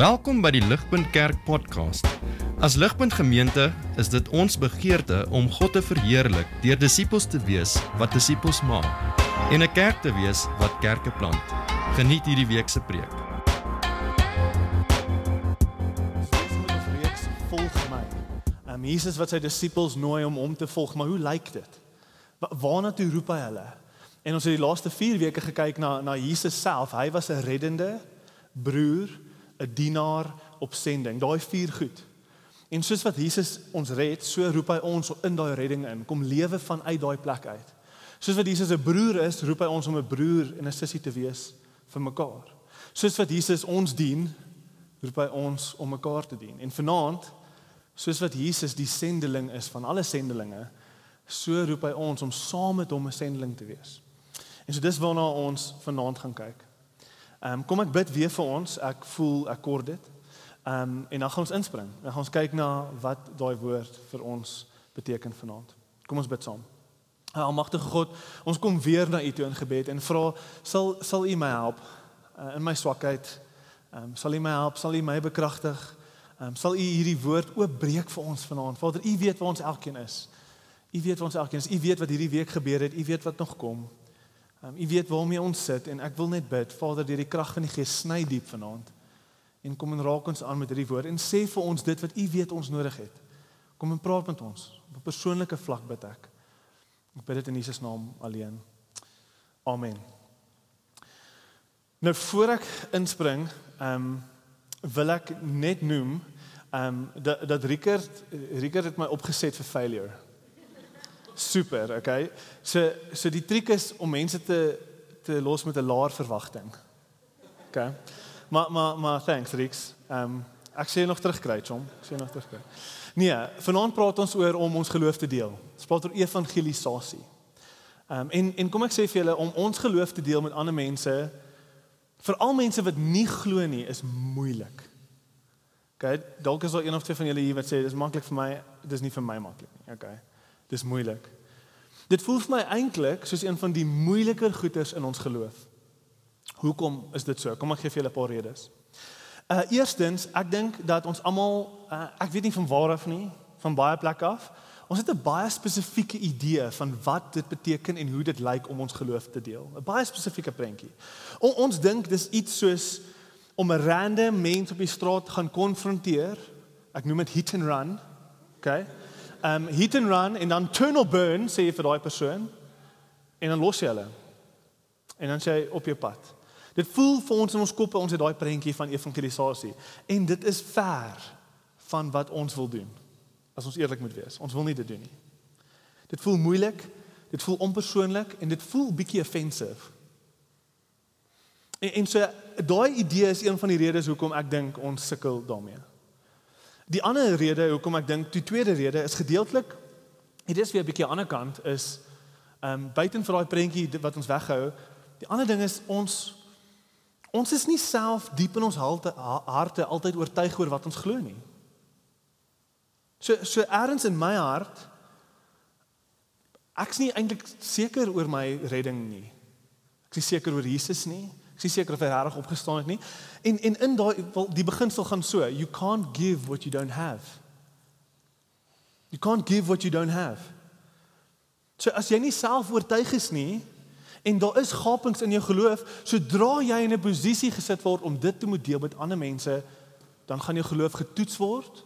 Welkom by die Ligpunt Kerk podcast. As Ligpunt Gemeente is dit ons begeerte om God te verheerlik deur disippels te wees wat disippels maak en 'n kerk te wees wat kerke plant. Geniet hierdie week se preek. Jesus reeks volg my. Um, Jesus wat sy disippels nooi om hom te volg, maar hoe lyk dit? Wa waarna toe roep hy hulle? En ons het die laaste 4 weke gekyk na na Jesus self. Hy was 'n reddende broer, 'n dienaar op sending. Daai vier goed. En soos wat Jesus ons red, so roep hy ons in daai redding in. Kom lewe vanuit daai plek uit. Soos wat Jesus 'n broer is, roep hy ons om 'n broer en 'n sussie te wees vir mekaar. Soos wat Jesus ons dien, roep hy ons om mekaar te dien. En vanaand, soos wat Jesus die sendeling is van alle sendelinge, so roep hy ons om saam met hom 'n sendeling te wees. En so dis waarna ons vanaand gaan kyk. Ehm um, kom ek bid weer vir ons. Ek voel ek kort dit. Ehm um, en dan gaan ons inspring. Dan gaan ons kyk na wat daai woord vir ons beteken vanaand. Kom ons bid saam. Almagtige God, ons kom weer na U toe in gebed en vra sal sal U my help uh, in my swakheid. Ehm um, sal U my help, sal U my bekragtig. Ehm um, sal U hierdie woord oopbreek vir ons vanaand. Vader, U weet waar ons elkeen is. U weet waar ons elkeen is. U weet wat hierdie week gebeur het. U weet wat nog kom. Um, u weet waarmee ons sit en ek wil net bid, Vader, deur die krag van die Gees sny diep vanaand. En kom en raak ons aan met hierdie woord en sê vir ons dit wat u weet ons nodig het. Kom en praat met ons op 'n persoonlike vlak bid ek. Ek bid dit in Jesus naam alleen. Amen. Nou voor ek inspring, ehm um, wil ek net noem ehm um, dat dat Rickert Rickert het my opgeset vir failure super, okay? So so die triek is om mense te te los met 'n laer verwagting. Okay. Maar maar maar thanks Rix. Ehm um, ek sê nog terugkry, chom. Ek sê nog terugkry. Nee, vanaand praat ons oor om ons geloof te deel. Ons praat oor evangelisasie. Ehm um, en en kom ek sê vir julle om ons geloof te deel met ander mense veral mense wat nie glo nie is moeilik. Okay, dalk is daar een of twee van julle hier wat sê dis maklik vir my, dis nie vir my maklik nie. Okay. Dis moeilik. Dit voel vir my eintlik soos een van die moeiliker goeters in ons geloof. Hoekom is dit so? Kom ek gee vir julle 'n paar redes. Uh eerstens, ek dink dat ons almal uh, ek weet nie van waar af nie, van baie plekke af. Ons het 'n baie spesifieke idee van wat dit beteken en hoe dit lyk om ons geloof te deel. 'n Baie spesifieke prentjie. On, ons dink dis iets soos om 'n random mens op die straat gaan konfronteer. Ek noem dit hit and run. Okay? Um hit and run en dan tunnel burn sê jy vir daai persoon en dan los jy hulle. En dan sê jy op jou pad. Dit voel vir ons in ons koppe ons het daai prentjie van evangelisasie en dit is ver van wat ons wil doen. As ons eerlik moet wees, ons wil nie dit doen nie. Dit voel moeilik, dit voel onpersoonlik en dit voel bietjie offensive. En, en so daai idee is een van die redes hoekom ek dink ons sukkel daarmee. Die ander rede hoekom ek dink die tweede rede is gedeeltelik dit is weer 'n bietjie aan die ander kant is ehm um, buiten vir daai prentjie wat ons weghou. Die ander ding is ons ons is nie self diep in ons harte, harte altyd oortuig oor wat ons glo nie. So so ergens in my hart ek's nie eintlik seker oor my redding nie. Ek is seker oor Jesus nie. Ek is seker of hy reg opgestaan het nie. En en in daai die beginsel gaan so, you can't give what you don't have. You can't give what you don't have. So as jy nie self oortuig is nie en daar is gapings in jou geloof, sodra jy in 'n posisie gesit word om dit te moet deel met ander mense, dan gaan jou geloof getoets word.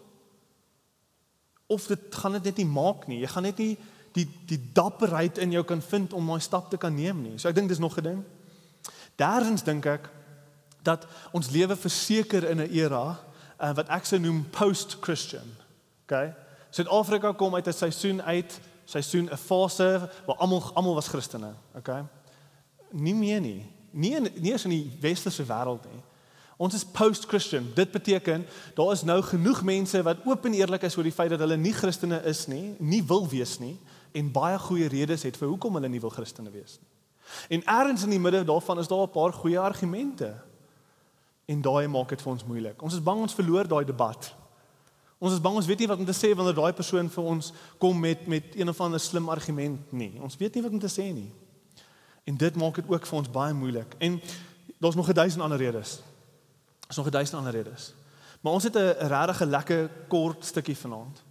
Of dit gaan dit net nie maak nie. Jy gaan net nie die die dapperheid in jou kan vind om daai stap te kan neem nie. So ek dink dis nog 'n ding. Derdens dink ek dat ons lewe verseker in 'n era uh, wat ek sou noem post-Christian. Okay? Suid-Afrika kom uit 'n seisoen uit, seisoen 'n fase waar almal almal was Christene, okay? Nie meer nie. Nie in, nie eens in die westerse wêreld nie. Ons is post-Christian. Dit beteken daar is nou genoeg mense wat oop en eerlik is oor die feit dat hulle nie Christene is nie, nie wil wees nie en baie goeie redes het vir hoekom hulle nie wil Christene wees nie. En eers in die midde daarvan is daar 'n paar goeie argumente. En daai maak dit vir ons moeilik. Ons is bang ons verloor daai debat. Ons is bang ons weet nie wat om te sê wanneer daai persoon vir ons kom met met een of ander slim argument nie. Ons weet nie wat om te sê nie. En dit maak dit ook vir ons baie moeilik. En daar's nog 'n duisend ander redes. Daar's nog 'n duisend ander redes. Maar ons het 'n regtig lekker kort stukkie vanaand.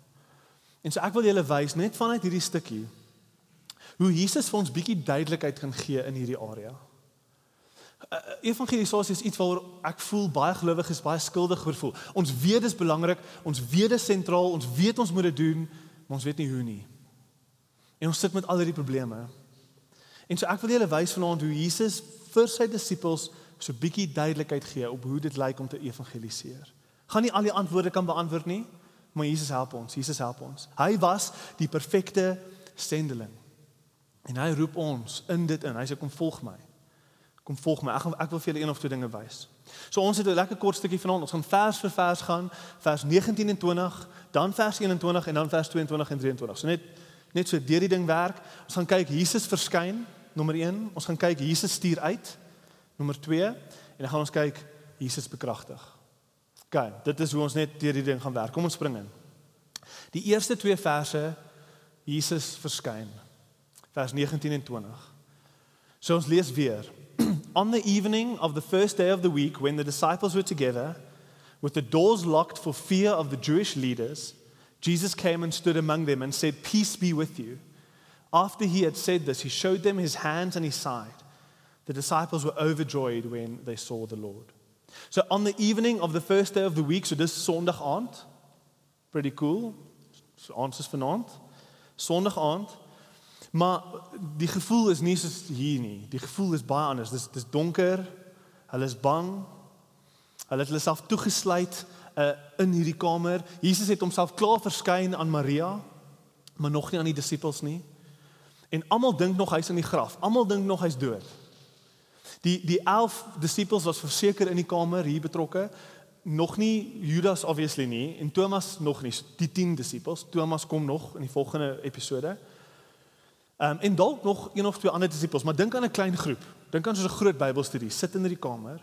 En so ek wil julle wys net vanuit hierdie stukkie hoe Jesus vir ons bietjie duidelikheid kan gee in hierdie area. Uh, evangelisasie is iets waaroor ek voel baie gelowiges baie skuldig voel. Ons weet dit is belangrik, ons weet dit is sentraal, ons weet ons moet dit doen, maar ons weet nie hoe nie. En ons sit met al hierdie probleme. En so ek wil julle wys vanaand hoe Jesus vir sy disippels so bietjie duidelikheid gee op hoe dit lyk om te evangeliseer. Gaan nie al die antwoorde kan beantwoord nie, maar Jesus help ons. Jesus help ons. Hy was die perfekte sendeling. En hy roep ons in dit in. Hy sê kom volg my. Kom volg my. Ek gaan ek wil vir julle een of twee dinge wys. So ons het 'n lekker kort stukkie vanaand. Ons gaan vers vir vers gaan, vers 19 en 20, dan vers 21 en dan vers 22 en 23. So net net so deur die ding werk. Ons gaan kyk Jesus verskyn, nommer 1. Ons gaan kyk Jesus stuur uit, nommer 2. En dan gaan ons kyk Jesus bekragtig. OK, dit is hoe ons net deur die ding gaan werk. Kom ons spring in. Die eerste twee verse Jesus verskyn vers 19 en 20. So ons lees weer. On the evening of the first day of the week when the disciples were together with the doors locked for fear of the Jewish leaders, Jesus came and stood among them and said, "Peace be with you." After he had said this, he showed them his hands and his side. The disciples were overjoyed when they saw the Lord. So on the evening of the first day of the week, so dis Sondag aand, pretty cool. So ons is vanaand. Sondag aand Maar die gevoel is nie soos hier nie. Die gevoel is baie anders. Dis dis donker. Hulle is bang. Hulle het hulle self toegesluit uh, in hierdie kamer. Jesus het homself klaar verskyn aan Maria, maar nog nie aan die disippels nie. En almal dink nog hy's in die graf. Almal dink nog hy's dood. Die die 11 disippels was verseker in die kamer hier betrokke. Nog nie Judas obviously nie en Thomas nog nie. Die 10 disippels. Thomas kom nog in die volgende episode. Um, en dalk nog een of twee ander disippels, maar dink aan 'n klein groep. Dink aan so 'n groot Bybelstudie, sit in hierdie kamer.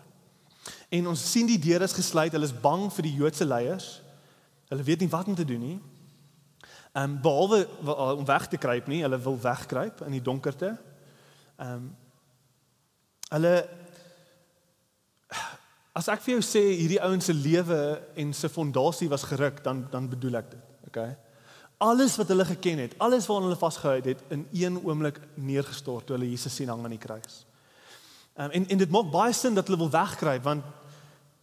En ons sien die deure is gesluit. Hulle is bang vir die Joodse leiers. Hulle weet nie wat om te doen nie. Ehm um, behalwe om weg te kruip nie, hulle wil wegkruip in die donkerte. Ehm um, hulle As ek vir jou sê hierdie ouens se lewe en se fondasie was geruk, dan dan bedoel ek dit. Okay? Alles wat hulle geken het, alles waaraan hulle vasgehou het, in een oomblik neergestort toe hulle Jesus sien hang aan die kruis. Um, en en dit maak baie sin dat hulle wil wegkruip want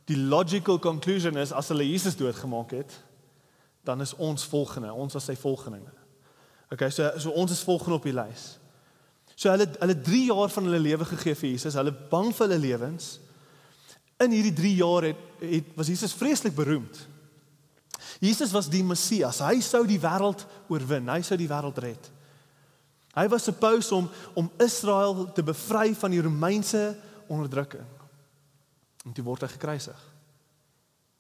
die logical conclusion is as hulle Jesus doodgemaak het, dan is ons volgende, ons was sy volgelinge. Okay, so so ons is volgende op die lys. So hulle hulle 3 jaar van hulle lewe gegee vir Jesus, hulle bang vir hulle lewens. In hierdie 3 jaar het, het was Jesus vreeslik beroemd. Jesus was die Messias. Hy sou die wêreld oorwin. Hy sou die wêreld red. Hy was supposed om om Israel te bevry van die Romeinse onderdrukking. En toe word hy gekruisig.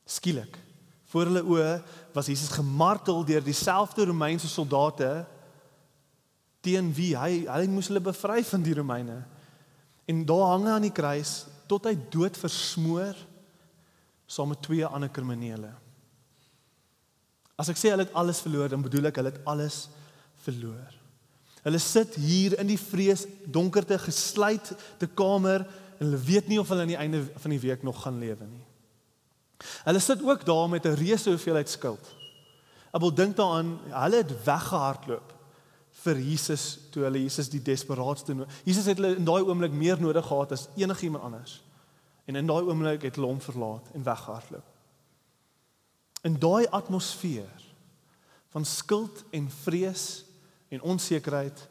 Skielik voor hulle oë was Jesus gemartel deur dieselfde Romeinse soldate teen wie hy hy moes hulle bevry van die Romeine. En daar hang hy aan die kruis tot hy dood versmoor saam met twee ander kriminele. As ek sê hulle het alles verloor, dan bedoel ek hulle het alles verloor. Hulle sit hier in die vrees donkerte gesluit te kamer en hulle weet nie of hulle aan die einde van die week nog gaan lewe nie. Hulle sit ook daar met 'n reuse hoeveelheid skuld. Ek wil dink daaraan, hulle het weggehardloop vir Jesus toe hulle Jesus die desperaatste nodig. Jesus het hulle in daai oomblik meer nodig gehad as enigiemand anders. En in daai oomblik het hulle hom verlaat en weggehardloop. In daai atmosfeer van skuld en vrees en onsekerheid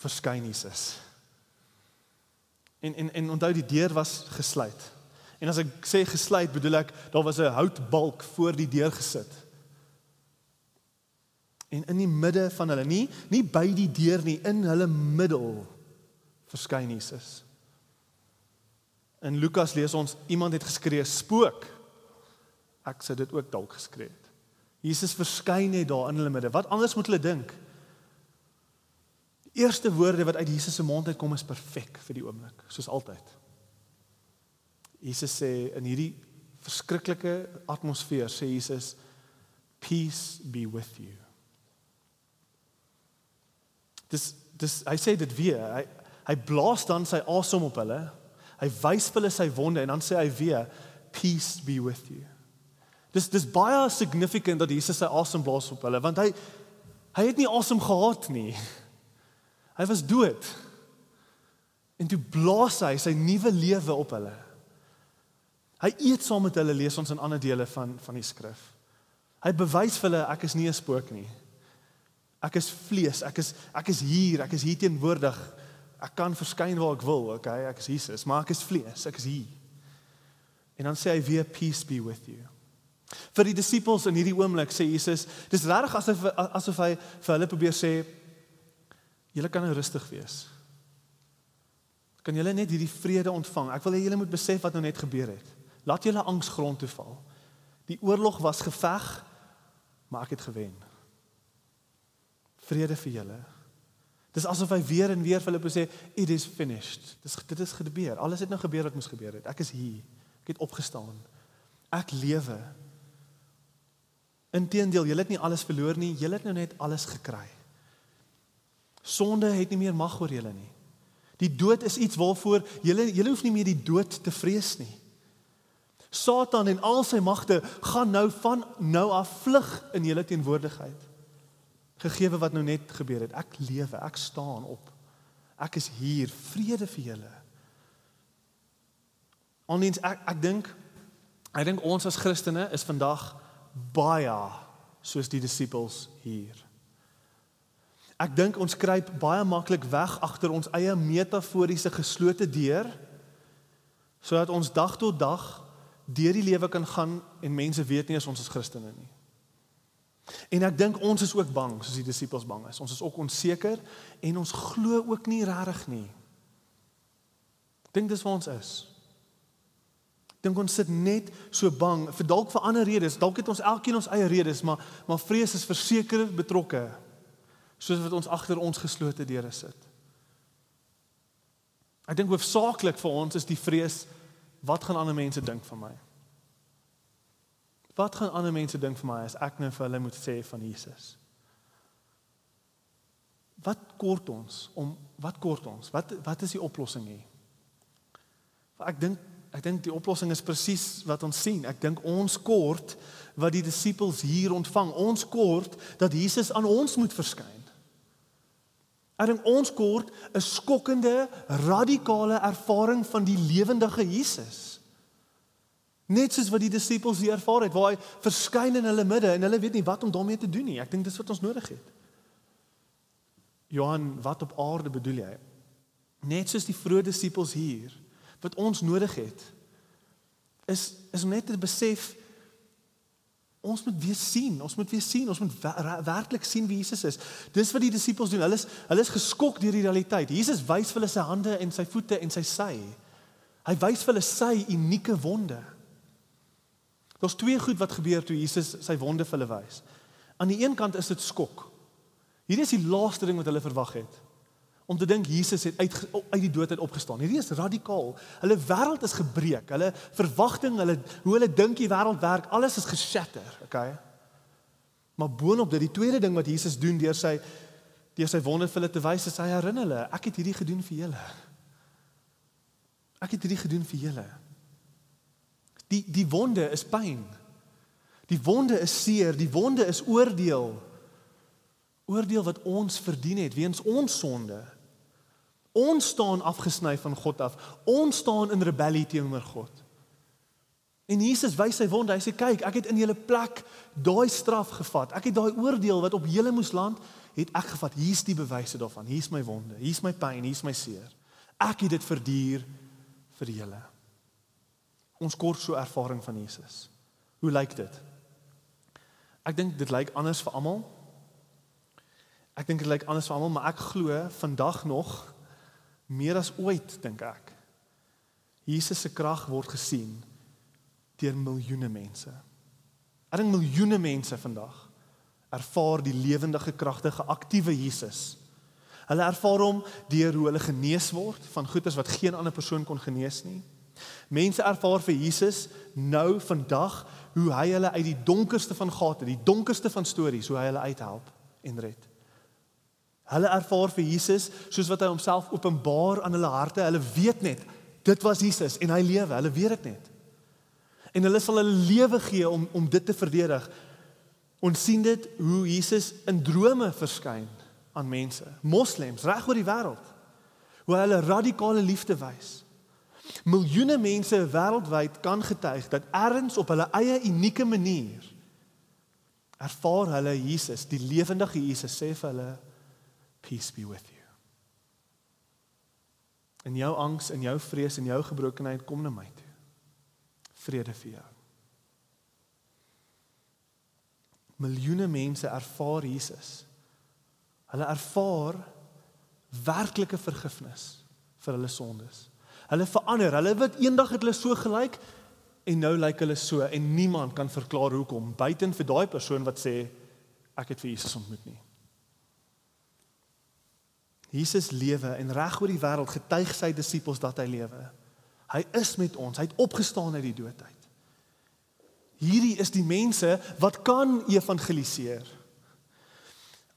verskyn Jesus. En en en onthou die deur was gesluit. En as ek sê gesluit, bedoel ek daar was 'n houtbalk voor die deur gesit. En in die midde van hulle, nie nie by die deur nie, in hulle middel verskyn Jesus. In Lukas lees ons iemand het geskree spook ek sou dit ook dalk geskree het. Jesus verskyn net daar in hulle midde. Wat anders moet hulle dink? Die eerste woorde wat uit Jesus se mond uitkom is perfek vir die oomblik, soos altyd. Jesus sê in hierdie verskriklike atmosfeer sê Jesus peace be with you. Dis dis hy sê dit weer. Hy hy blaas dan sy asem op hulle. Hy wys hulle sy wonde en dan sê hy weer peace be with you. Dis dis baie significant dat Jesus sy asem blaas op hulle want hy hy het nie asem gehad nie. Hy was dood. En toe blaas hy sy nuwe lewe op hulle. Hy eet saam met hulle lees ons in ander dele van van die skrif. Hy bewys vir hulle ek is nie 'n spook nie. Ek is vlees, ek is ek is hier, ek is hier teenwoordig. Ek kan verskyn waar ek wil, okay? Ek is Jesus, maar ek is vlees, ek is hier. En dan sê hy weer peace be with you. Vir die disippels in hierdie oomblik sê Jesus, dis regtig asof asof hy vir hulle probeer sê julle kan nou rustig wees. Kan julle net hierdie vrede ontvang? Ek wil hê julle moet besef wat nou net gebeur het. Laat julle angs grond toe val. Die oorlog was geveg, maar ek het gewen. Vrede vir julle. Dis asof hy weer en weer vir hulle sê it is finished. Dis dit is gebeur. Alles het nou gebeur wat moes gebeur het. Ek is hier. Ek het opgestaan. Ek lewe. Inteendeel, julle het nie alles verloor nie, julle het nou net alles gekry. Sonde het nie meer mag oor julle nie. Die dood is iets waarvoor julle julle hoef nie meer die dood te vrees nie. Satan en al sy magte gaan nou van nou af vlug in julle teenwoordigheid. Gegeewe wat nou net gebeur het, ek lewe, ek staan op. Ek is hier, vrede vir julle. Ondiens ek ek dink ek dink ons as Christene is vandag baie soos die disippels hier. Ek dink ons kruip baie maklik weg agter ons eie metaforiese geslote deur sodat ons dag tot dag deur die lewe kan gaan en mense weet nie as ons is Christene nie. En ek dink ons is ook bang soos die disippels bang is. Ons is ook onseker en ons glo ook nie regtig nie. Dink dis waar ons is dink ons sit net so bang vir dalk vir ander redes. Dalk het ons elkeen ons eie redes, maar maar vrees is verseker betrokke soos wat ons agter ons geslote deure sit. Ek dink hoofsaaklik vir ons is die vrees wat gaan ander mense dink van my? Wat gaan ander mense dink van my as ek nou vir hulle moet sê van Jesus? Wat kort ons om wat kort ons? Wat wat is die oplossing hier? Ek dink ek dink die oplossing is presies wat ons sien. Ek dink ons kort wat die disippels hier ontvang. Ons kort dat Jesus aan ons moet verskyn. Ek dink ons kort 'n skokkende, radikale ervaring van die lewendige Jesus. Net soos wat die disippels hier ervaar het waar hy verskyn in hulle midde en hulle weet nie wat om daarmee te doen nie. Ek dink dis wat ons nodig het. Johan, wat op aarde bedoel jy? Net soos die vroeë disippels hier wat ons nodig het is is om net te besef ons moet weer sien, ons moet weer sien, ons moet werklik sien wie Jesus is. Dis wat die disippels doen. Hulle is hulle is geskok deur die realiteit. Jesus wys vir hulle sy hande en sy voete en sy sy. Hy wys vir hulle sy unieke wonde. Daar's twee goed wat gebeur toe Jesus sy wonde vir hulle wys. Aan die een kant is dit skok. Hierdie is die laaste ding wat hulle verwag het om te dink Jesus het uit uit die dood uit opgestaan. Hierdie is radikaal. Hulle wêreld is gebreek. Hulle verwagting, hulle hoe hulle dink die wêreld werk, alles is geshatter, okay? Maar boonop dit, die tweede ding wat Jesus doen deur sy deur sy wonder vir hulle te wys, is hy herinner hulle, ek het hierdie gedoen vir julle. Ek het hierdie gedoen vir julle. Die die wonde is pyn. Die wonde is seer, die wonde is oordeel. Oordeel wat ons verdien het weens ons sonde. Ons staan afgesny van God af. Ons staan in rebellie teenoor God. En Jesus wys sy wonde. Hy sê kyk, ek het in julle plek daai straf gevat. Ek het daai oordeel wat op julle moes land, het ek gevat. Hier's die bewyse daarvan. Hier's my wonde. Hier's my pyn, hier's my seer. Ek het dit verduur vir julle. Ons kort so ervaring van Jesus. Hoe lyk dit? Ek dink dit lyk anders vir almal. Ek dink dit lyk anders vir almal, maar ek glo vandag nog meer as ooit dink ek. Jesus se krag word gesien deur miljoene mense. Ek dink miljoene mense vandag ervaar die lewendige kragtige aktiewe Jesus. Hulle ervaar hom deur hoe hulle genees word van goeders wat geen ander persoon kon genees nie. Mense ervaar vir Jesus nou vandag hoe hy hulle uit die donkerste van gate, die donkerste van stories, hoe hy hulle uithelp en red. Hulle ervaar vir Jesus soos wat hy homself openbaar aan hulle harte. Hulle weet net dit was Jesus en hy lewe. Hulle weet dit net. En hulle sal hulle lewe gee om om dit te verdedig. Ons sien dit hoe Jesus in drome verskyn aan mense, moslems reg oor die wêreld. Hoe hulle radikale liefde wys. Miljoene mense wêreldwyd kan getuig dat ergens op hulle eie unieke manier ervaar hulle Jesus, die lewendige Jesus sê vir hulle peace be with you. In jou angs en jou vrees en jou gebrokenheid kom na my toe. Vrede vir jou. Miljoene mense ervaar Jesus. Hulle ervaar werklike vergifnis vir hulle sondes. Hulle verander. Hulle wat eendag het hulle so gelyk en nou lyk hulle so en niemand kan verklaar hoekom buiten vir daai persoon wat sê ek het vir Jesus ontmoet nie. Jesus lewe en reg oor die wêreld getuig sy disippels dat hy lewe. Hy is met ons. Hy het opgestaan uit die dood uit. Hierdie is die mense wat kan evangeliseer.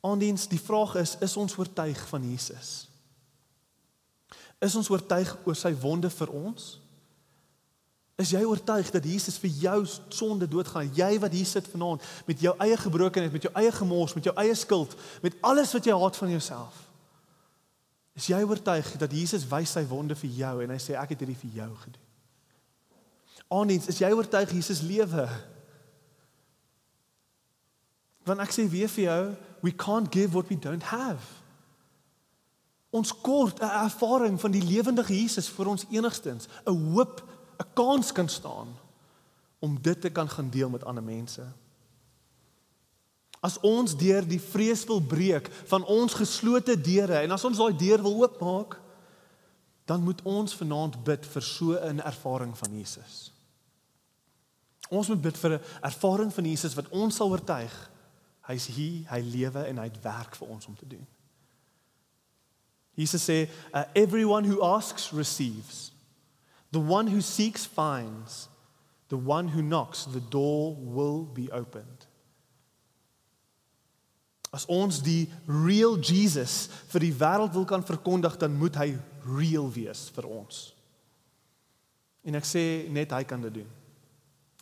Aandiens, die vraag is, is ons oortuig van Jesus? Is ons oortuig oor sy wonde vir ons? Is jy oortuig dat Jesus vir jou sonde doodgaan? Jy wat hier sit vanaand met jou eie gebrokenheid, met jou eie gemors, met jou eie skuld, met alles wat jy haat van jouself. Is jy oortuig dat Jesus wys sy wonde vir jou en hy sê ek het hierdie vir jou gedoen? Aandiens, is jy oortuig Jesus lewe? Want ek sê weer vir jou, we can't give what we don't have. Ons kort 'n ervaring van die lewendige Jesus vir ons enigstens, 'n hoop, 'n kans kan staan om dit te kan gaan deel met ander mense. As ons deur die vrees wil breek van ons geslote deure en as ons daai deur wil oopmaak, dan moet ons vanaand bid vir so 'n ervaring van Jesus. Ons moet bid vir 'n ervaring van Jesus wat ons sal oortuig hy's hier, hy lewe en hy het werk vir ons om te doen. Jesus sê, uh, everyone who asks receives. The one who seeks finds. The one who knocks, the door will be opened. As ons die real Jesus vir die wêreld wil kan verkondig, dan moet hy real wees vir ons. En ek sê net hy kan dit doen.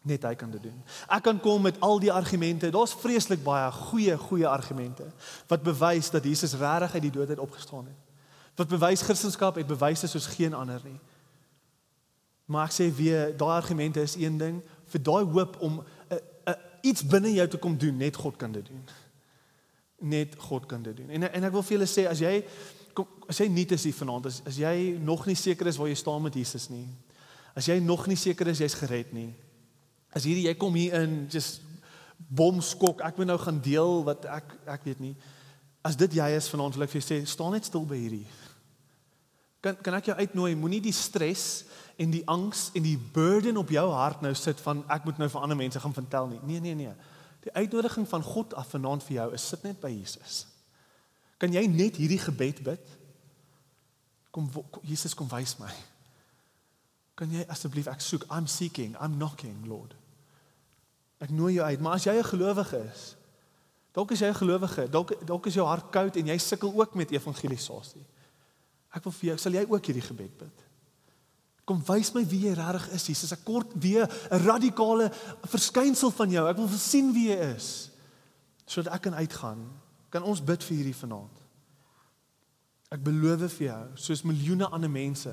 Net hy kan dit doen. Ek kan kom met al die argumente. Daar's vreeslik baie goeie goeie argumente wat bewys dat Jesus regtig uit die dood uit opgestaan het. Wat bewys Christendom het bewyse soos geen ander nie. Maar ek sê weer, daai argumente is een ding vir daai hoop om uh, uh, iets binne jou te kom doen, net God kan dit doen. Net God kan dit doen. En en ek wil vir julle sê as jy kom as jy nie is hier vanaand as, as jy nog nie seker is waar jy staan met Jesus nie. As jy nog nie seker is jy's gered nie. As hierdie jy kom hier in just bomskok, ek moet nou gaan deel wat ek ek weet nie. As dit jy is vanaand wil ek vir jou sê, staan net stil by hierdie. Kan kan ek jou uitnooi, moenie die stres en die angs en die burden op jou hart nou sit van ek moet nou vir ander mense gaan vertel nie. Nee, nee, nee. Die uitnodiging van God af vanaand vir jou is sit net by Jesus. Kan jy net hierdie gebed bid? Kom Jesus kom wys my. Kan jy asseblief ek soek, I'm seeking, I'm knocking, Lord. Ek nooi jou uit, maar as jy 'n gelowige is, dalk is jy 'n gelowige, dalk dalk is jou hart koud en jy sukkel ook met evangelisasie. Ek wil vir jou, sal jy ook hierdie gebed bid? Kom wys my wie jy regtig is, Jesus. Ek kort weer 'n radikale verskynsel van jou. Ek wil sien wie jy is sodat ek kan uitgaan. Kan ons bid vir hierdie vanaand? Ek beloof vir jou, soos miljoene ander mense,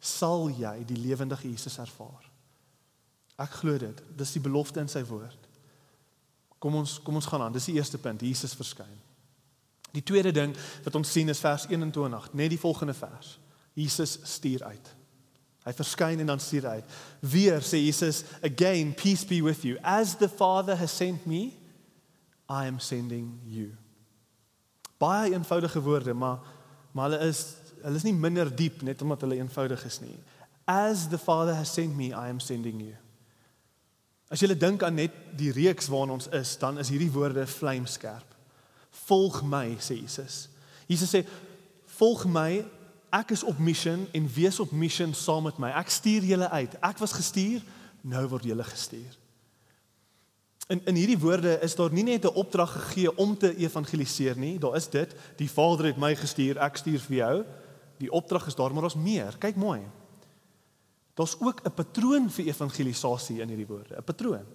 sal jy die lewendige Jesus ervaar. Ek glo dit. Dis die belofte in sy woord. Kom ons kom ons gaan aan. Dis die eerste punt. Jesus verskyn. Die tweede ding wat ons sien is vers 21, net die volgende vers. Jesus stuur uit. Hy verskyn en dan stuur hy uit. Weer sê Jesus, "Again, peace be with you. As the Father has sent me, I am sending you." Baie eenvoudige woorde, maar maar hulle is hulle is nie minder diep net omdat hulle eenvoudig is nie. As the Father has sent me, I am sending you. As jy dink aan net die reeks waarin ons is, dan is hierdie woorde vlamskerp. Volg my, sê Jesus. Jesus sê, volg my. Ek is op mission en wees op mission saam met my. Ek stuur julle uit. Ek was gestuur, nou word julle gestuur. In in hierdie woorde is daar nie net 'n opdrag gegee om te evangeliseer nie. Daar is dit, die Vader het my gestuur, ek stuur vir jou. Die opdrag is daar, maar daar's meer. Kyk mooi. Daar's ook 'n patroon vir evangelisasie in hierdie woorde, 'n patroon.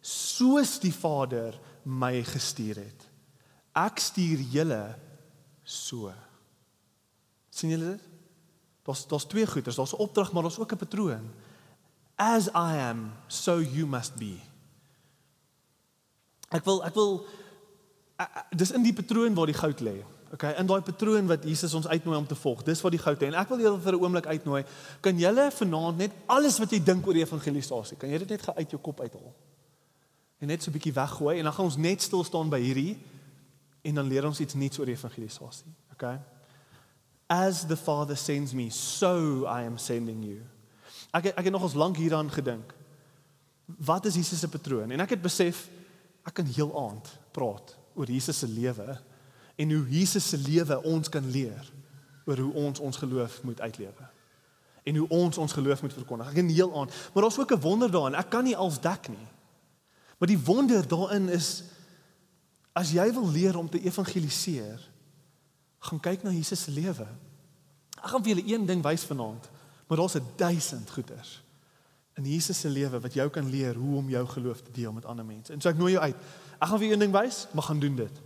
Soos die Vader my gestuur het. Ek stuur julle so. Sien julle dit? Daar's daar's twee goeders, daar's 'n opdrag, maar daar's ook 'n patroon. As I am, so you must be. Ek wil ek wil dis in die patroon waar die goud lê. Okay, in daai patroon wat Jesus ons uitnooi om te volg. Dis wat die goud lê. En ek wil julle vir 'n oomblik uitnooi. Kan julle vanaand net alles wat jy dink oor evangelisasie, kan jy dit net uit jou kop uithaal? En net so 'n bietjie weggooi en dan gaan ons net stil staan by hierdie en dan leer ons iets nuuts oor evangelisasie. Okay? As the Father sends me, so I am sending you. Ek ek het nog ons lank hieraan gedink. Wat is Jesus se patroon? En ek het besef ek kan heel aand praat oor Jesus se lewe en hoe Jesus se lewe ons kan leer oor hoe ons ons geloof moet uitlewe. En hoe ons ons geloof moet verkondig. Ek kan heel aand, maar daar's ook 'n wonder daarin. Ek kan nie als dek nie. Maar die wonder daarin is as jy wil leer om te evangeliseer, gaan kyk na Jesus se lewe. Ek gaan vir julle een ding wys vanaand, maar daar's 'n duisend goeters in Jesus se lewe wat jou kan leer hoe om jou geloof te deel met ander mense. En so ek nooi jou uit. Ek gaan vir een ding wys, maar gaan doen dit.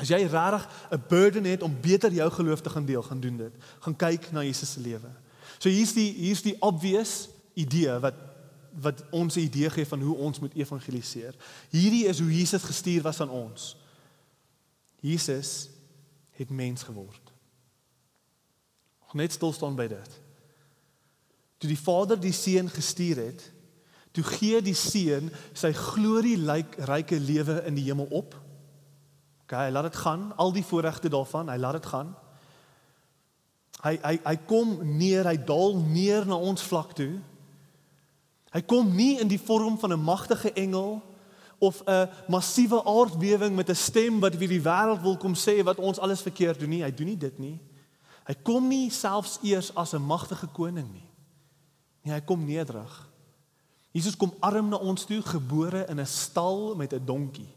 As jy regtig 'n burden het om beter jou geloof te gaan deel, gaan doen dit. Gaan kyk na Jesus se lewe. So hier's die hier's die obvious idee wat wat ons 'n idee gee van hoe ons moet evangeliseer. Hierdie is hoe Jesus gestuur was aan ons. Jesus het mens geword. Net stil staan by dit. Toe die Vader die Seun gestuur het, toe gee die Seun sy glorieryke lewe in die hemel op. OK, hy laat dit gaan, al die voorregte daarvan, hy laat dit gaan. Hy hy hy kom neer, hy daal neer na ons vlak toe. Hy kom nie in die vorm van 'n magtige engel of 'n massiewe aardbewing met 'n stem wat vir die wêreld wil kom sê wat ons alles verkeerd doen nie. Hy doen nie dit nie. Hy kom nie selfs eers as 'n magtige koning nie. Nee, hy kom nederig. Jesus kom arm na ons toe, gebore in 'n stal met 'n donkie.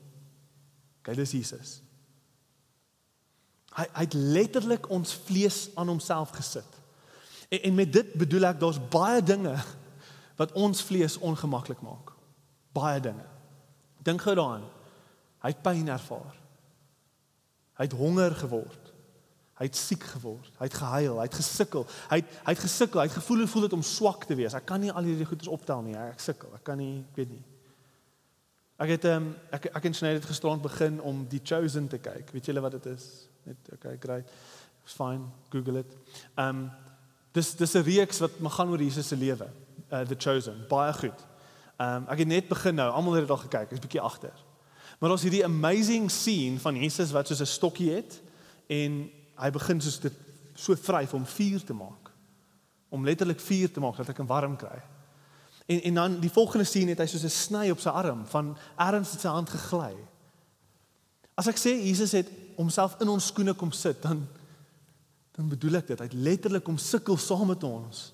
Kyk, dis Jesus. Hy hy het letterlik ons vlees aan homself gesit. En, en met dit bedoel ek daar's baie dinge wat ons vlees ongemaklik maak. Baie dinge. Dink gou daaraan. Hy het pyn ervaar. Hy het honger geword. Hy het siek geword. Hy het gehuil, hy het gesukkel. Hy het hy het gesukkel. Hy het gevoel hoe voel dit om swak te wees. Ek kan nie al hierdie goeders optel nie. Ek sukkel. Ek kan nie, ek weet nie. Ek het ehm um, ek ek het net gisterand begin om die chosen te kyk. Weet julle wat dit is? Net okay, great. It's fine. Google it. Ehm um, dis dis 'n reeks wat gaan oor Jesus se lewe. Uh the chosen. Baie goed. Ehm um, ek het net begin nou. Almal het dit al gekyk. Ek's bietjie agter. Maar ons hierdie amazing scene van Jesus wat soos 'n stokkie het en hy begin soos dit so vryf om vuur te maak. Om letterlik vuur te maak dat ek 'n warm kry. En en dan die volgende sien het hy soos 'n sny op sy arm van erns het sy hand gegly. As ek sê Jesus het homself in ons skoene kom sit, dan dan bedoel ek dit. Hy het letterlik om sukkel saam met ons.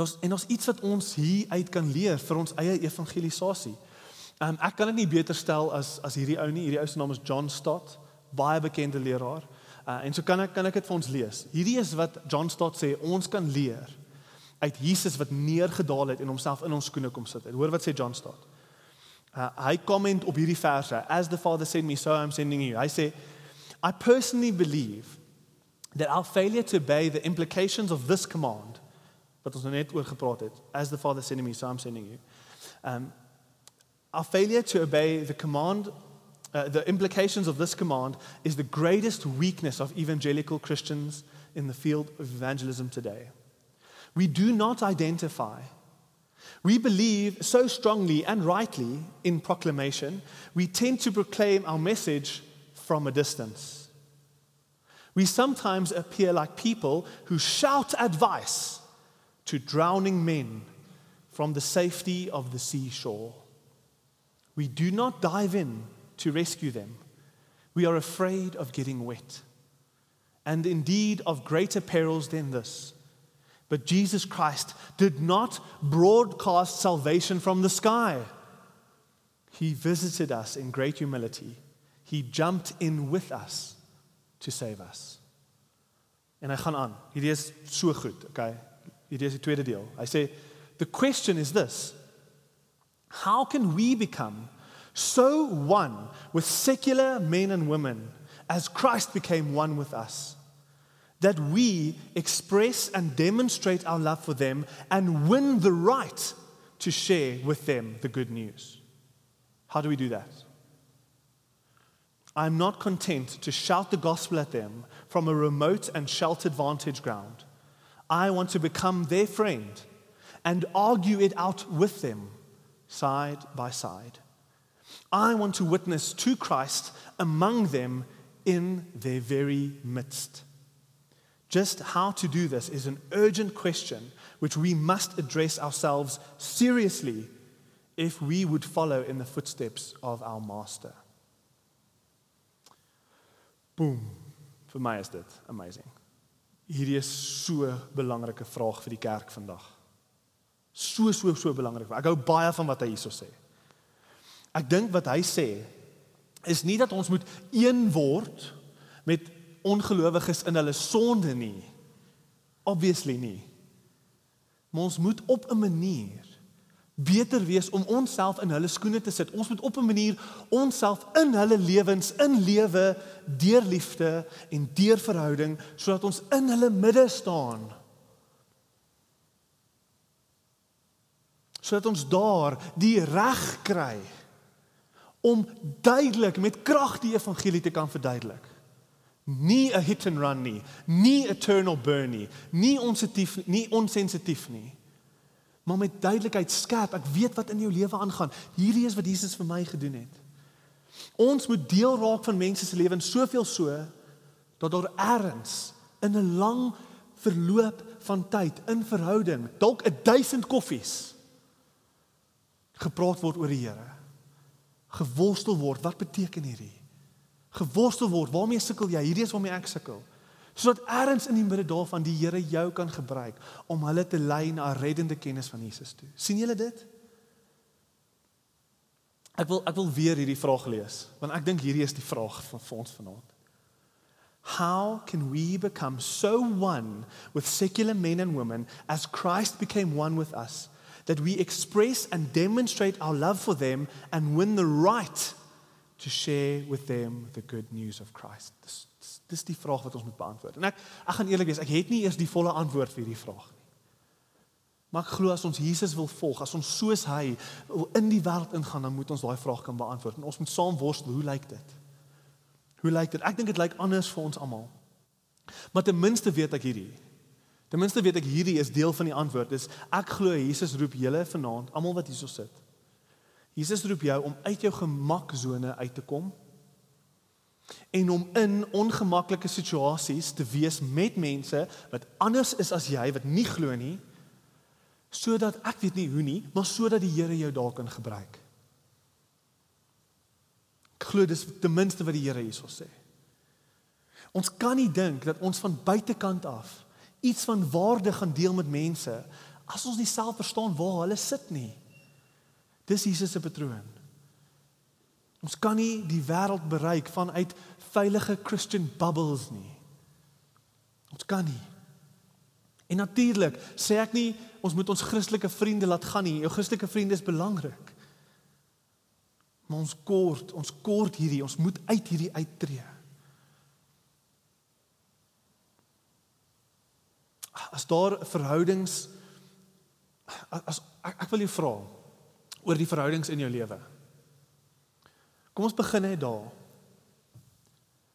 Daar's en ons iets wat ons hier uit kan leer vir ons eie evangelisasie. Um, ek kan dit nie beter stel as as hierdie ou nie. Hierdie ou se naam is John Stott baie bekende leraar. Uh, en so kan ek kan ek dit vir ons lees. Hierdie is wat John Stott sê ons kan leer uit Jesus wat neergedaal het en homself in ons skoene kom sit. Hoor wat sê John Stott. Uh, hy komment op hierdie verse as the father sent me so I'm sending you. Hy sê I personally believe that our failure to obey the implications of this command wat ons net oor gepraat het as the father sent me so I'm sending you. Um our failure to obey the command uh, the implications of this command is the greatest weakness of evangelical Christians in the field of evangelism today. We do not identify. We believe so strongly and rightly in proclamation, we tend to proclaim our message from a distance. We sometimes appear like people who shout advice to drowning men from the safety of the seashore. We do not dive in to rescue them. We are afraid of getting wet, and indeed of greater perils than this. But Jesus Christ did not broadcast salvation from the sky. He visited us in great humility. He jumped in with us to save us. En hy gaan aan. Hierdie is so goed, okay? Hierdie is die tweede deel. Hy sê the question is this. How can we become so one with secular men and women as Christ became one with us? That we express and demonstrate our love for them and win the right to share with them the good news. How do we do that? I'm not content to shout the gospel at them from a remote and sheltered vantage ground. I want to become their friend and argue it out with them side by side. I want to witness to Christ among them in their very midst. Just how to do this is an urgent question which we must address ourselves seriously if we would follow in the footsteps of our Master. Boom. For my is dit amazing. Hierdie is so 'n belangrike vraag vir die kerk vandag. So so so belangrik. Ek hou baie van wat hy hierso sê. Ek dink wat hy sê is nie dat ons moet een word met ongelowiges in hulle sonde nie. Obviously nie. Maar ons moet op 'n manier beter wees om onsself in hulle skoene te sit. Ons moet op 'n manier onsself in hulle lewens inlewe deur liefde en deur verhouding sodat ons in hulle midde staan. Sodat ons daar die reg kry om duidelik met krag die evangelie te kan verduidelik. Nie 'n hit and run nie, nie eternal burn nie, nie onsensitief nie, onsensitief nie maar met duidelikheid skerp. Ek weet wat in jou lewe aangaan. Hierdie is wat Jesus vir my gedoen het. Ons moet deel raak van mense se lewens soveel so dat daar erns in 'n lang verloop van tyd in verhouding, dalk 'n 1000 koffies gepraat word oor die Here. Geworstel word. Wat beteken hierdie? Geworstel word. Waarmee sukkel jy? Hierdie is waarmee ek sukkel sodat ergens in die midde daarvan die Here jou kan gebruik om hulle te lei na 'n reddende kennis van Jesus toe. sien julle dit? Ek wil ek wil weer hierdie vraag lees want ek dink hierdie is die vraag van vir ons vanaand. How can we become so one with secular men and women as Christ became one with us that we express and demonstrate our love for them and win the right to share with them the good news of Christ? Dis Dis die vraag wat ons moet beantwoord. En ek ek gaan eerlik wees, ek het nie eers die volle antwoord vir hierdie vraag nie. Maar ek glo as ons Jesus wil volg, as ons soos hy in die wêreld ingaan, dan moet ons daai vraag kan beantwoord. En ons moet saam worstel, hoe lyk dit? Hoe lyk dit? Ek dink dit lyk anders vir ons almal. Maar ten minste weet ek hierdie. Ten minste weet ek hierdie is deel van die antwoord. Dis ek glo Jesus roep julle vanaand, almal wat hierso sit. Jesus roep jou om uit jou gemaksone uit te kom en om in ongemaklike situasies te wees met mense wat anders is as jy wat nie glo nie sodat ek weet nie hoe nie maar sodat die Here jou daar kan gebruik. Ek glo dis ten minste wat die Here hierso sê. Ons kan nie dink dat ons van buitekant af iets van waarde gaan deel met mense as ons nie self verstaan waar hulle sit nie. Dis Jesus se patroon. Ons kan nie die wêreld bereik vanuit veilige Christian bubbles nie. Ons kan nie. En natuurlik sê ek nie ons moet ons Christelike vriende laat gaan nie. Jou Christelike vriende is belangrik. Maar ons kort, ons kort hierdie, ons moet uit hierdie uittreë. As daar verhoudings as ek, ek wil jou vra oor die verhoudings in jou lewe. Kom ons begin net daar.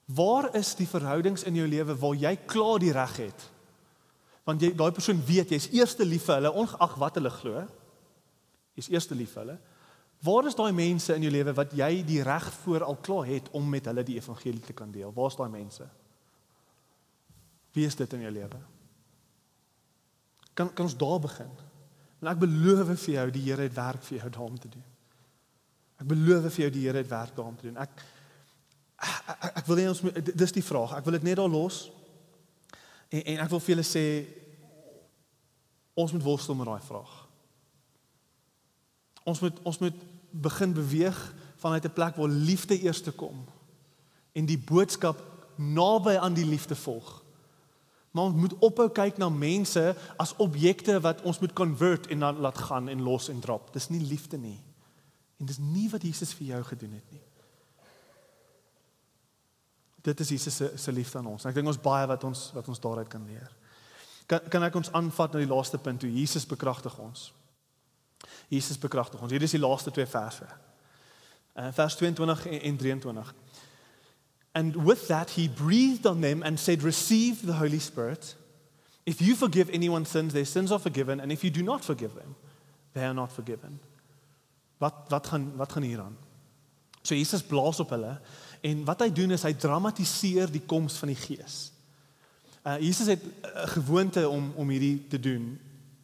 Waar is die verhoudings in jou lewe waar jy klaar die reg het? Want jy daai persoon weet jy's eerste lief vir hulle ongeag wat hulle glo. Jy's eerste lief vir hulle. Waar is daai mense in jou lewe wat jy die reg voor al klaar het om met hulle die evangelie te kan deel? Waar's daai mense? Wie is dit in jou lewe? Kan kan ons daar begin? En ek beloof vir jou die Here het werk vir jou daarom te doen. Ek beloof vir jou die Here het werk daarom te doen. Ek ek, ek wil net ons dis die vraag. Ek wil dit net daar los. En en ek wil vir julle sê ons moet worstel met daai vraag. Ons moet ons moet begin beweeg vanuit 'n plek waar liefde eers te kom en die boodskap naby aan die liefde volg. Maar ons moet ophou kyk na mense as objekte wat ons moet convert en dan laat gaan en los en drop. Dis nie liefde nie. En dis nie wat Jesus vir jou gedoen het nie. Dit is Jesus se se liefde aan ons. En ek dink ons baie wat ons wat ons daaruit kan leer. Kan kan ek ons aanvat na die laaste punt toe Jesus bekragtig ons. Jesus bekragtig ons. Hier is die laaste twee verse. Uh, vers 22 en, en 23. And with that he breathed on them and said receive the holy spirit. If you forgive anyone's sins their sins are forgiven and if you do not forgive them they are not forgiven. Wat wat gaan wat gaan hier aan? So Jesus blaas op hulle en wat hy doen is hy dramatiseer die koms van die Gees. Uh Jesus het 'n gewoonte om om hierdie te doen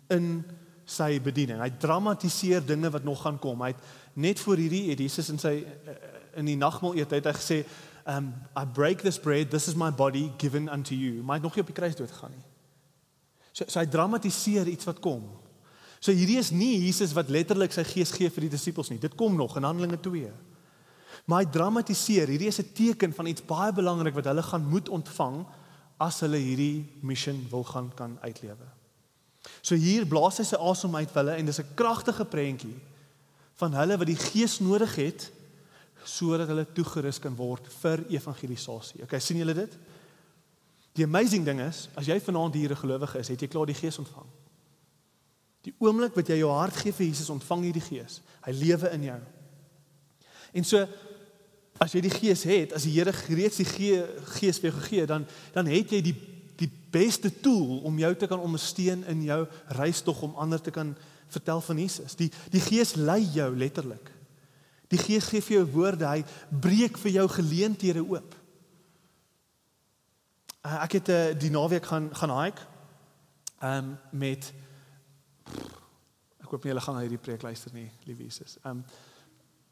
in sy bediening. Hy dramatiseer dinge wat nog gaan kom. Hy het net voor hierdie het Jesus in sy uh, in die nagmaal eet het hy gesê, um I break this bread, this is my body given unto you. Maar hy het nog nie op die kruis dood gegaan nie. So, so hy dramatiseer iets wat kom. So hierdie is nie Jesus wat letterlik sy gees gee vir die disippels nie. Dit kom nog in Handelinge 2. Maar hy dramatiseer, hierdie is 'n teken van iets baie belangrik wat hulle gaan moet ontvang as hulle hierdie mission wil gaan kan uitlewe. So hier blaas hy sy asem uit hulle en dis 'n kragtige prentjie van hulle wat die Gees nodig het sodat hulle toegerus kan word vir evangelisasie. Okay, sien julle dit? Die amazing ding is, as jy vanaand hier 'n gelowige is, het jy klaar die Gees ontvang. Die oomblik wat jy jou hart gee vir Jesus, ontvang jy die Gees. Hy lewe in jou. En so as jy die Gees het, as die Here reeds die Gees vir jou gegee het, dan dan het jy die die beste tool om jou te kan ondersteun in jou reis tog om ander te kan vertel van Jesus. Die die Gees lei jou letterlik. Die Gees gee vir jou woorde, hy breek vir jou geleenthede oop. Uh, ek het uh, die naweek gaan gaan hike um met ek hoop nie hulle gaan hierdie preek luister nie, liewe Jesus. Um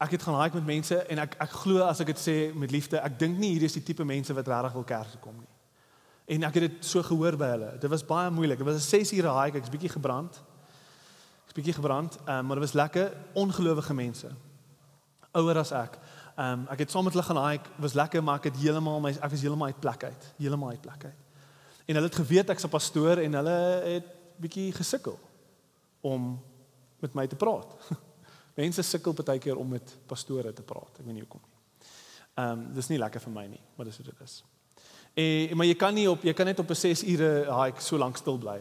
ek het gaan hike met mense en ek ek glo as ek dit sê met liefde, ek dink nie hierdie is die tipe mense wat regtig wil kerk toe kom nie. En ek het dit so gehoor by hulle. Dit was baie moeilik. Dit was 'n 6 ure hike, ek's bietjie gebrand. Ek's bietjie gebrand, um, maar dit was lekker, ongelowige mense. Ouer as ek. Um, ek het saam met hulle gaan hike, was lekker, maar ek het heeltemal my ek was heeltemal uit plek uit, heeltemal uit plek uit. En hulle het geweet ek's 'n pastoor en hulle het bietjie gesukkel om met my te praat. Mense sukkel baie keer om met pastore te praat. Ek weet nie hoekom nie. Ehm um, dis nie lekker vir my nie, maar dis hoe dit is. En maar jy kan nie op jy kan net op 'n 6 ure hike so lank stil bly.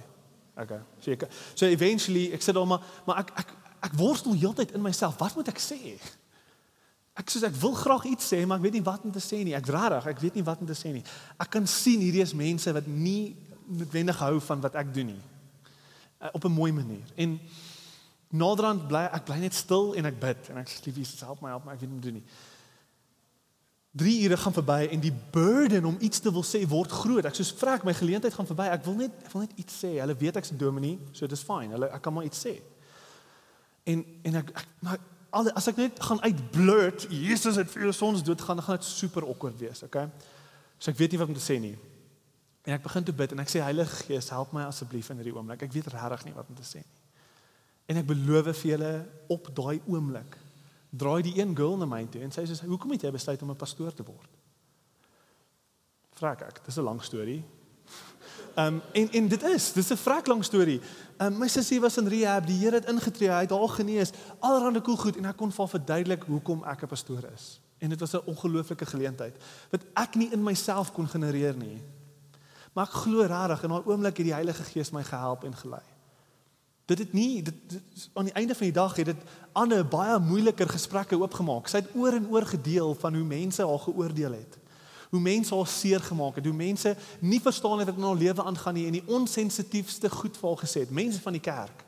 Okay. So ek so eventually ek sê dan maar maar ek ek ek worstel heeltyd in myself. Wat moet ek sê? Ek sê ek wil graag iets sê, maar ek weet nie wat om te sê nie. Ek rarig, ek weet nie wat om te sê nie. Ek kan sien hierdie is mense wat nie noodwendig hou van wat ek doen nie. Uh, op 'n mooi manier. En naderhand bly ek bly net stil en ek bid en ek sê lief Jesus help my help my ek weet nie wat doen nie. 3 ure gaan verby en die burden om iets te wil sê word groot. Ek soos vra ek my geleentheid gaan verby. Ek wil net ek wil net iets sê. Hulle weet ek's 'n dominee, so dit is fyn. Hulle ek kan maar iets sê. En en ek, ek maar al as ek net gaan uitblurt, Jesus het vir ons dood gaan, gaan dit super awkward wees, okay? So ek weet nie wat om te sê nie. En ek begin te bid en ek sê Heilige Gees, help my asseblief in hierdie oomblik. Ek weet regtig nie wat om te sê nie. En ek beloof vir julle op daai oomblik draai die een girl na my toe en sê sy sê hoekom het jy besluit om 'n pastoor te word? Vra ek, dis 'n lang storie. Um, en en dit is, dis 'n vrek lang storie. Um, my sussie was in rehab, die Here het ingetree, hy het haar genees. Allerhande cool goed en ek kon vir haar verduidelik hoekom ek 'n pastoor is. En dit was 'n ongelooflike geleentheid wat ek nie in myself kon genereer nie. Maar ek glo regtig in daai oomblik het die Heilige Gees my gehelp en gelei. Dit het nie dit, dit aan die einde van die dag het dit ander baie moeiliker gesprekke oopgemaak. Sy het oor en oor gedeel van hoe mense haar geoordeel het. Hoe mense haar seer gemaak het, hoe mense nie verstaan het wat in haar lewe aangaan nie en die onsensitiefste goed vir haar gesê het, mense van die kerk.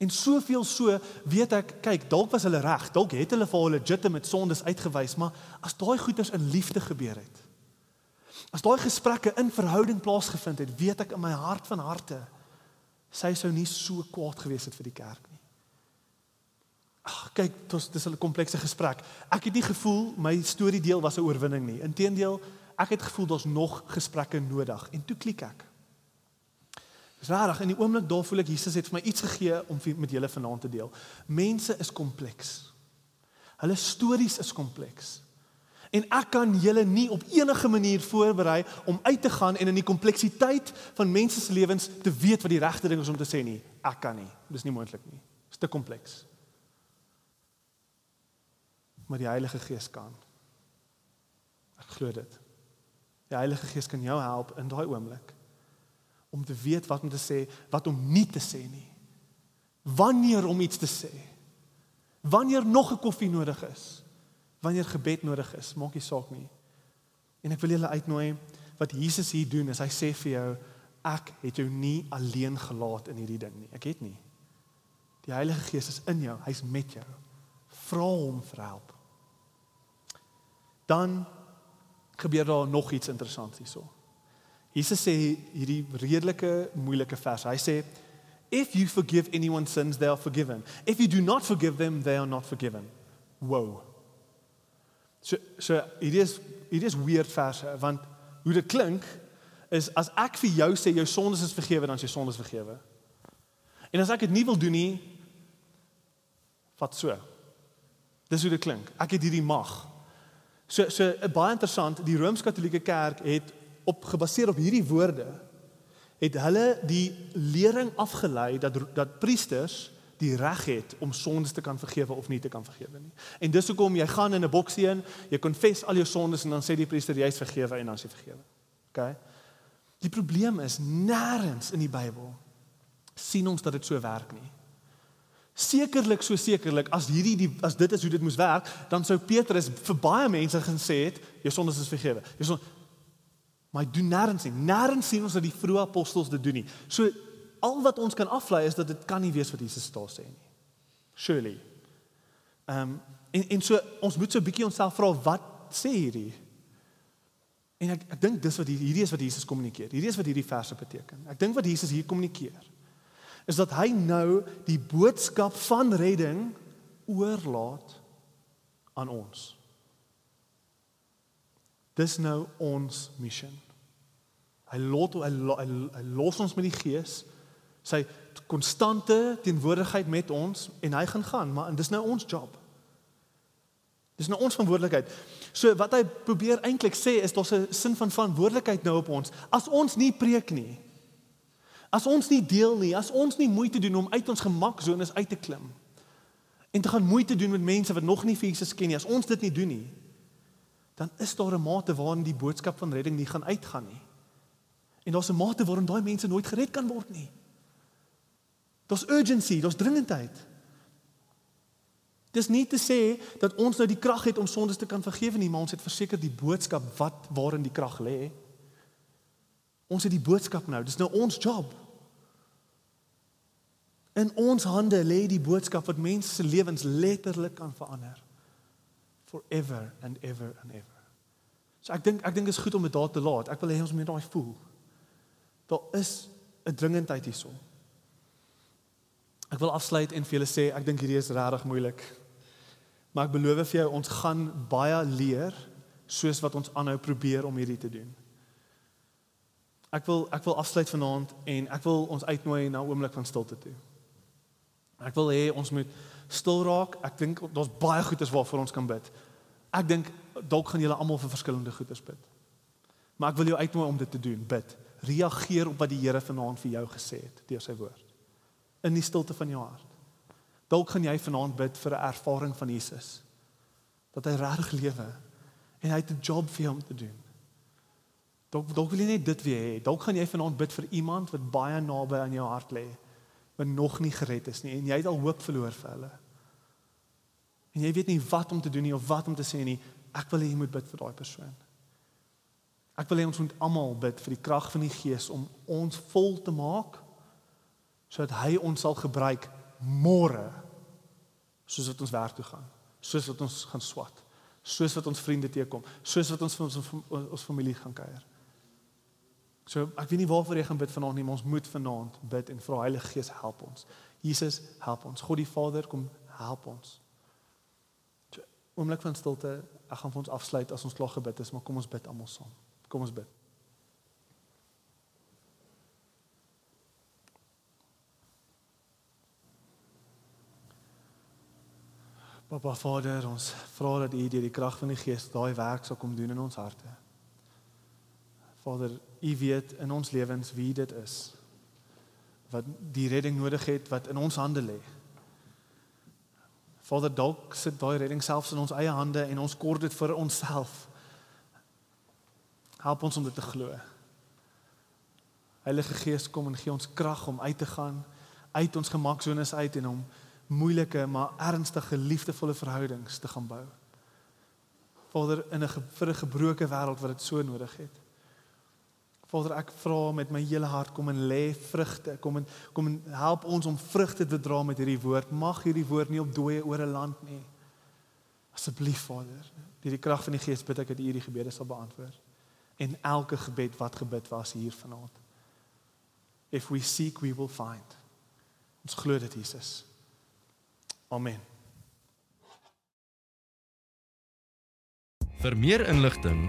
En soveel so weet ek, kyk, dalk was hulle reg, dalk het hulle vir haar legitimate sondes uitgewys, maar as daai goeters in liefde gebeur het. As daai gesprekke in verhouding plaasgevind het, weet ek in my hart van harte sy sou nie so kwaad gewees het vir die kerk. Ag, kyk, dit is dis 'n komplekse gesprek. Ek het nie gevoel my storie deel was 'n oorwinning nie. Inteendeel, ek het gevoel daar's nog gesprekke nodig en toe klik ek. Dis rarig in die oomblik daar voel ek Jesus het vir my iets gegee om met julle vanaand te deel. Mense is kompleks. Hulle stories is kompleks. En ek kan julle nie op enige manier voorberei om uit te gaan en in die kompleksiteit van mense se lewens te weet wat die regte ding is om te sê nie. Ek kan nie. Dis nie moontlik nie. Dit is te kompleks. Maar die Heilige Gees kan. Ek glo dit. Die Heilige Gees kan jou help in daai oomblik om te weet wat om te sê, wat om nie te sê nie. Wanneer om iets te sê. Wanneer nog 'n koffie nodig is. Wanneer gebed nodig is, maak nie saak nie. En ek wil julle uitnooi wat Jesus hier doen is hy sê vir jou ek het jou nie alleen gelaat in hierdie ding nie. Ek het nie. Die Heilige Gees is in jou. Hy's met jou. Vra hom vir help. Dan gebeur daar nog iets interessants hierso. Jesus sê hierdie redelike moeilike vers. Hy sê if you forgive anyone's sins they are forgiven. If you do not forgive them they are not forgiven. Wow. So so hierdie is hierdie is weird verse want hoe dit klink is as ek vir jou sê jou sondes is vergewe dan is jou sondes vergewe. En as ek dit nie wil doen nie vat so. Dis hoe dit klink. Ek het hierdie mag. So so baie interessant, die Rooms-Katolieke Kerk het op gebaseer op hierdie woorde het hulle die lering afgelei dat dat priesters die reg het om sondes te kan vergewe of nie te kan vergewe nie. En dis hoekom jy gaan in 'n boksie in, jy konfess al jou sondes en dan sê die priester jy's vergewe en dan is jy vergewe. OK? Die probleem is nêrens in die Bybel sien ons dat dit so werk nie. Sekerlik so sekerlik as hierdie die as dit is hoe dit moes werk, dan sou Petrus vir baie mense gesê het, jou sondes is vergewe. Jy son Maar doen nêrens nie. Nêrens sien ons dat die vroeë apostels dit doen nie. So al wat ons kan aflei is dat dit kan nie wees wat Jesus daar sê nie. Surely. Ehm um, en en so ons moet so 'n bietjie onsself vra wat sê hierdie? En ek ek dink dis wat hierdie is wat Jesus kommunikeer. Hierdie is wat hierdie verse beteken. Ek dink wat Jesus hier kommunikeer is dat hy nou die boodskap van redding oorlaat aan ons. Dis nou ons missie. Hy lot hy, hy, hy los ons met die gees sy konstante teenwoordigheid met ons en hy gaan gaan maar dis nou ons job. Dis nou ons verantwoordelikheid. So wat hy probeer eintlik sê is daar's 'n sin van verantwoordelikheid nou op ons. As ons nie preek nie, As ons nie deel nie, as ons nie moeite doen om uit ons gemaksones uit te klim en te gaan moeite doen met mense wat nog nie vir Jesus ken nie, as ons dit nie doen nie, dan is daar 'n mate waarin die boodskap van redding nie gaan uitgaan nie. En daar's 'n mate waarin daai mense nooit gered kan word nie. Daar's urgency, daar's dringendheid. Dis nie te sê dat ons nou die krag het om sondes te kan vergewe nie, maar ons het verseker die boodskap wat waarin die krag lê. Ons het die boodskap nou. Dis nou ons job. In ons hande lê die boodskap wat mense se lewens letterlik kan verander. Forever and ever and ever. So ek dink ek dink dit is goed om dit daar te laat. Ek wil hê ons moet daai voel. Daar is 'n dringendheid hierso. Ek wil afsluit en vir julle sê ek dink hierdie is regtig moeilik. Maar ek beloof vir jou ons gaan baie leer soos wat ons aanhou probeer om hierdie te doen. Ek wil ek wil afsluit vanaand en ek wil ons uitnooi na 'n oomblik van stilte toe. Ek wil hê ons moet stil raak. Ek dink daar's baie goedes waarvoor ons kan bid. Ek dink dalk gaan julle almal vir verskillende goedes bid. Maar ek wil jou uitnooi om dit te doen. Bid. Reageer op wat die Here vanaand vir jou gesê het deur sy woord. In die stilte van jou hart. Dalk gaan jy vanaand bid vir 'n ervaring van Jesus. Dat hy regtig lewe en hy het 'n job vir jou om te doen. Dalk dalk wil jy net dit weer hê. Dalk gaan jy vanaand bid vir iemand wat baie naby aan jou hart lê, wat nog nie gered is nie en jy het al hoop verloor vir hulle. En jy weet nie wat om te doen nie of wat om te sê nie. Ek wil hê jy moet bid vir daai persoon. Ek wil hê ons moet almal bid vir die krag van die Gees om ons vol te maak sodat hy ons sal gebruik môre soos wat ons werk toe gaan, soos wat ons gaan swat, soos wat ons vriende teekom, soos wat ons vir ons ons familie gaan kuier. So ek weet nie waarvoor jy gaan bid vanaand nie, maar ons moet vanaand bid en vra Heilige Gees help ons. Jesus help ons. God die Vader kom help ons. So oomblik van stilte. Ek gaan vir ons afsluit as ons klaar gebid is, maar kom ons bid almal saam. Kom ons bid. Papa Vader, ons vra dat U deur die krag van die Gees daai werk sal kom doen in ons harte. Vader, U weet in ons lewens wie dit is wat die redding nodig het wat in ons hande lê. Vader, dalk sit daai redding selfs in ons eie hande en ons kort dit vir onsself. Help ons om dit te glo. Heilige Gees, kom en gee ons krag om uit te gaan uit ons gemaksones uit en om moeilike maar ernstige liefdevolle verhoudings te gaan bou. Vader, in 'n vir 'n gebroke wêreld wat dit so nodig het. Vader, ek vra met my hele hart kom en lê vrugte, kom en kom en help ons om vrugte te dra met hierdie woord. Mag hierdie woord nie op dooie ore land nie. Asseblief Vader, deur die krag van die Gees bid ek dat U hierdie gebede sal beantwoord. En elke gebed wat gebid was hier vanaand. If we seek, we will find. Ons glo dit Jesus. Amen. Vir meer inligting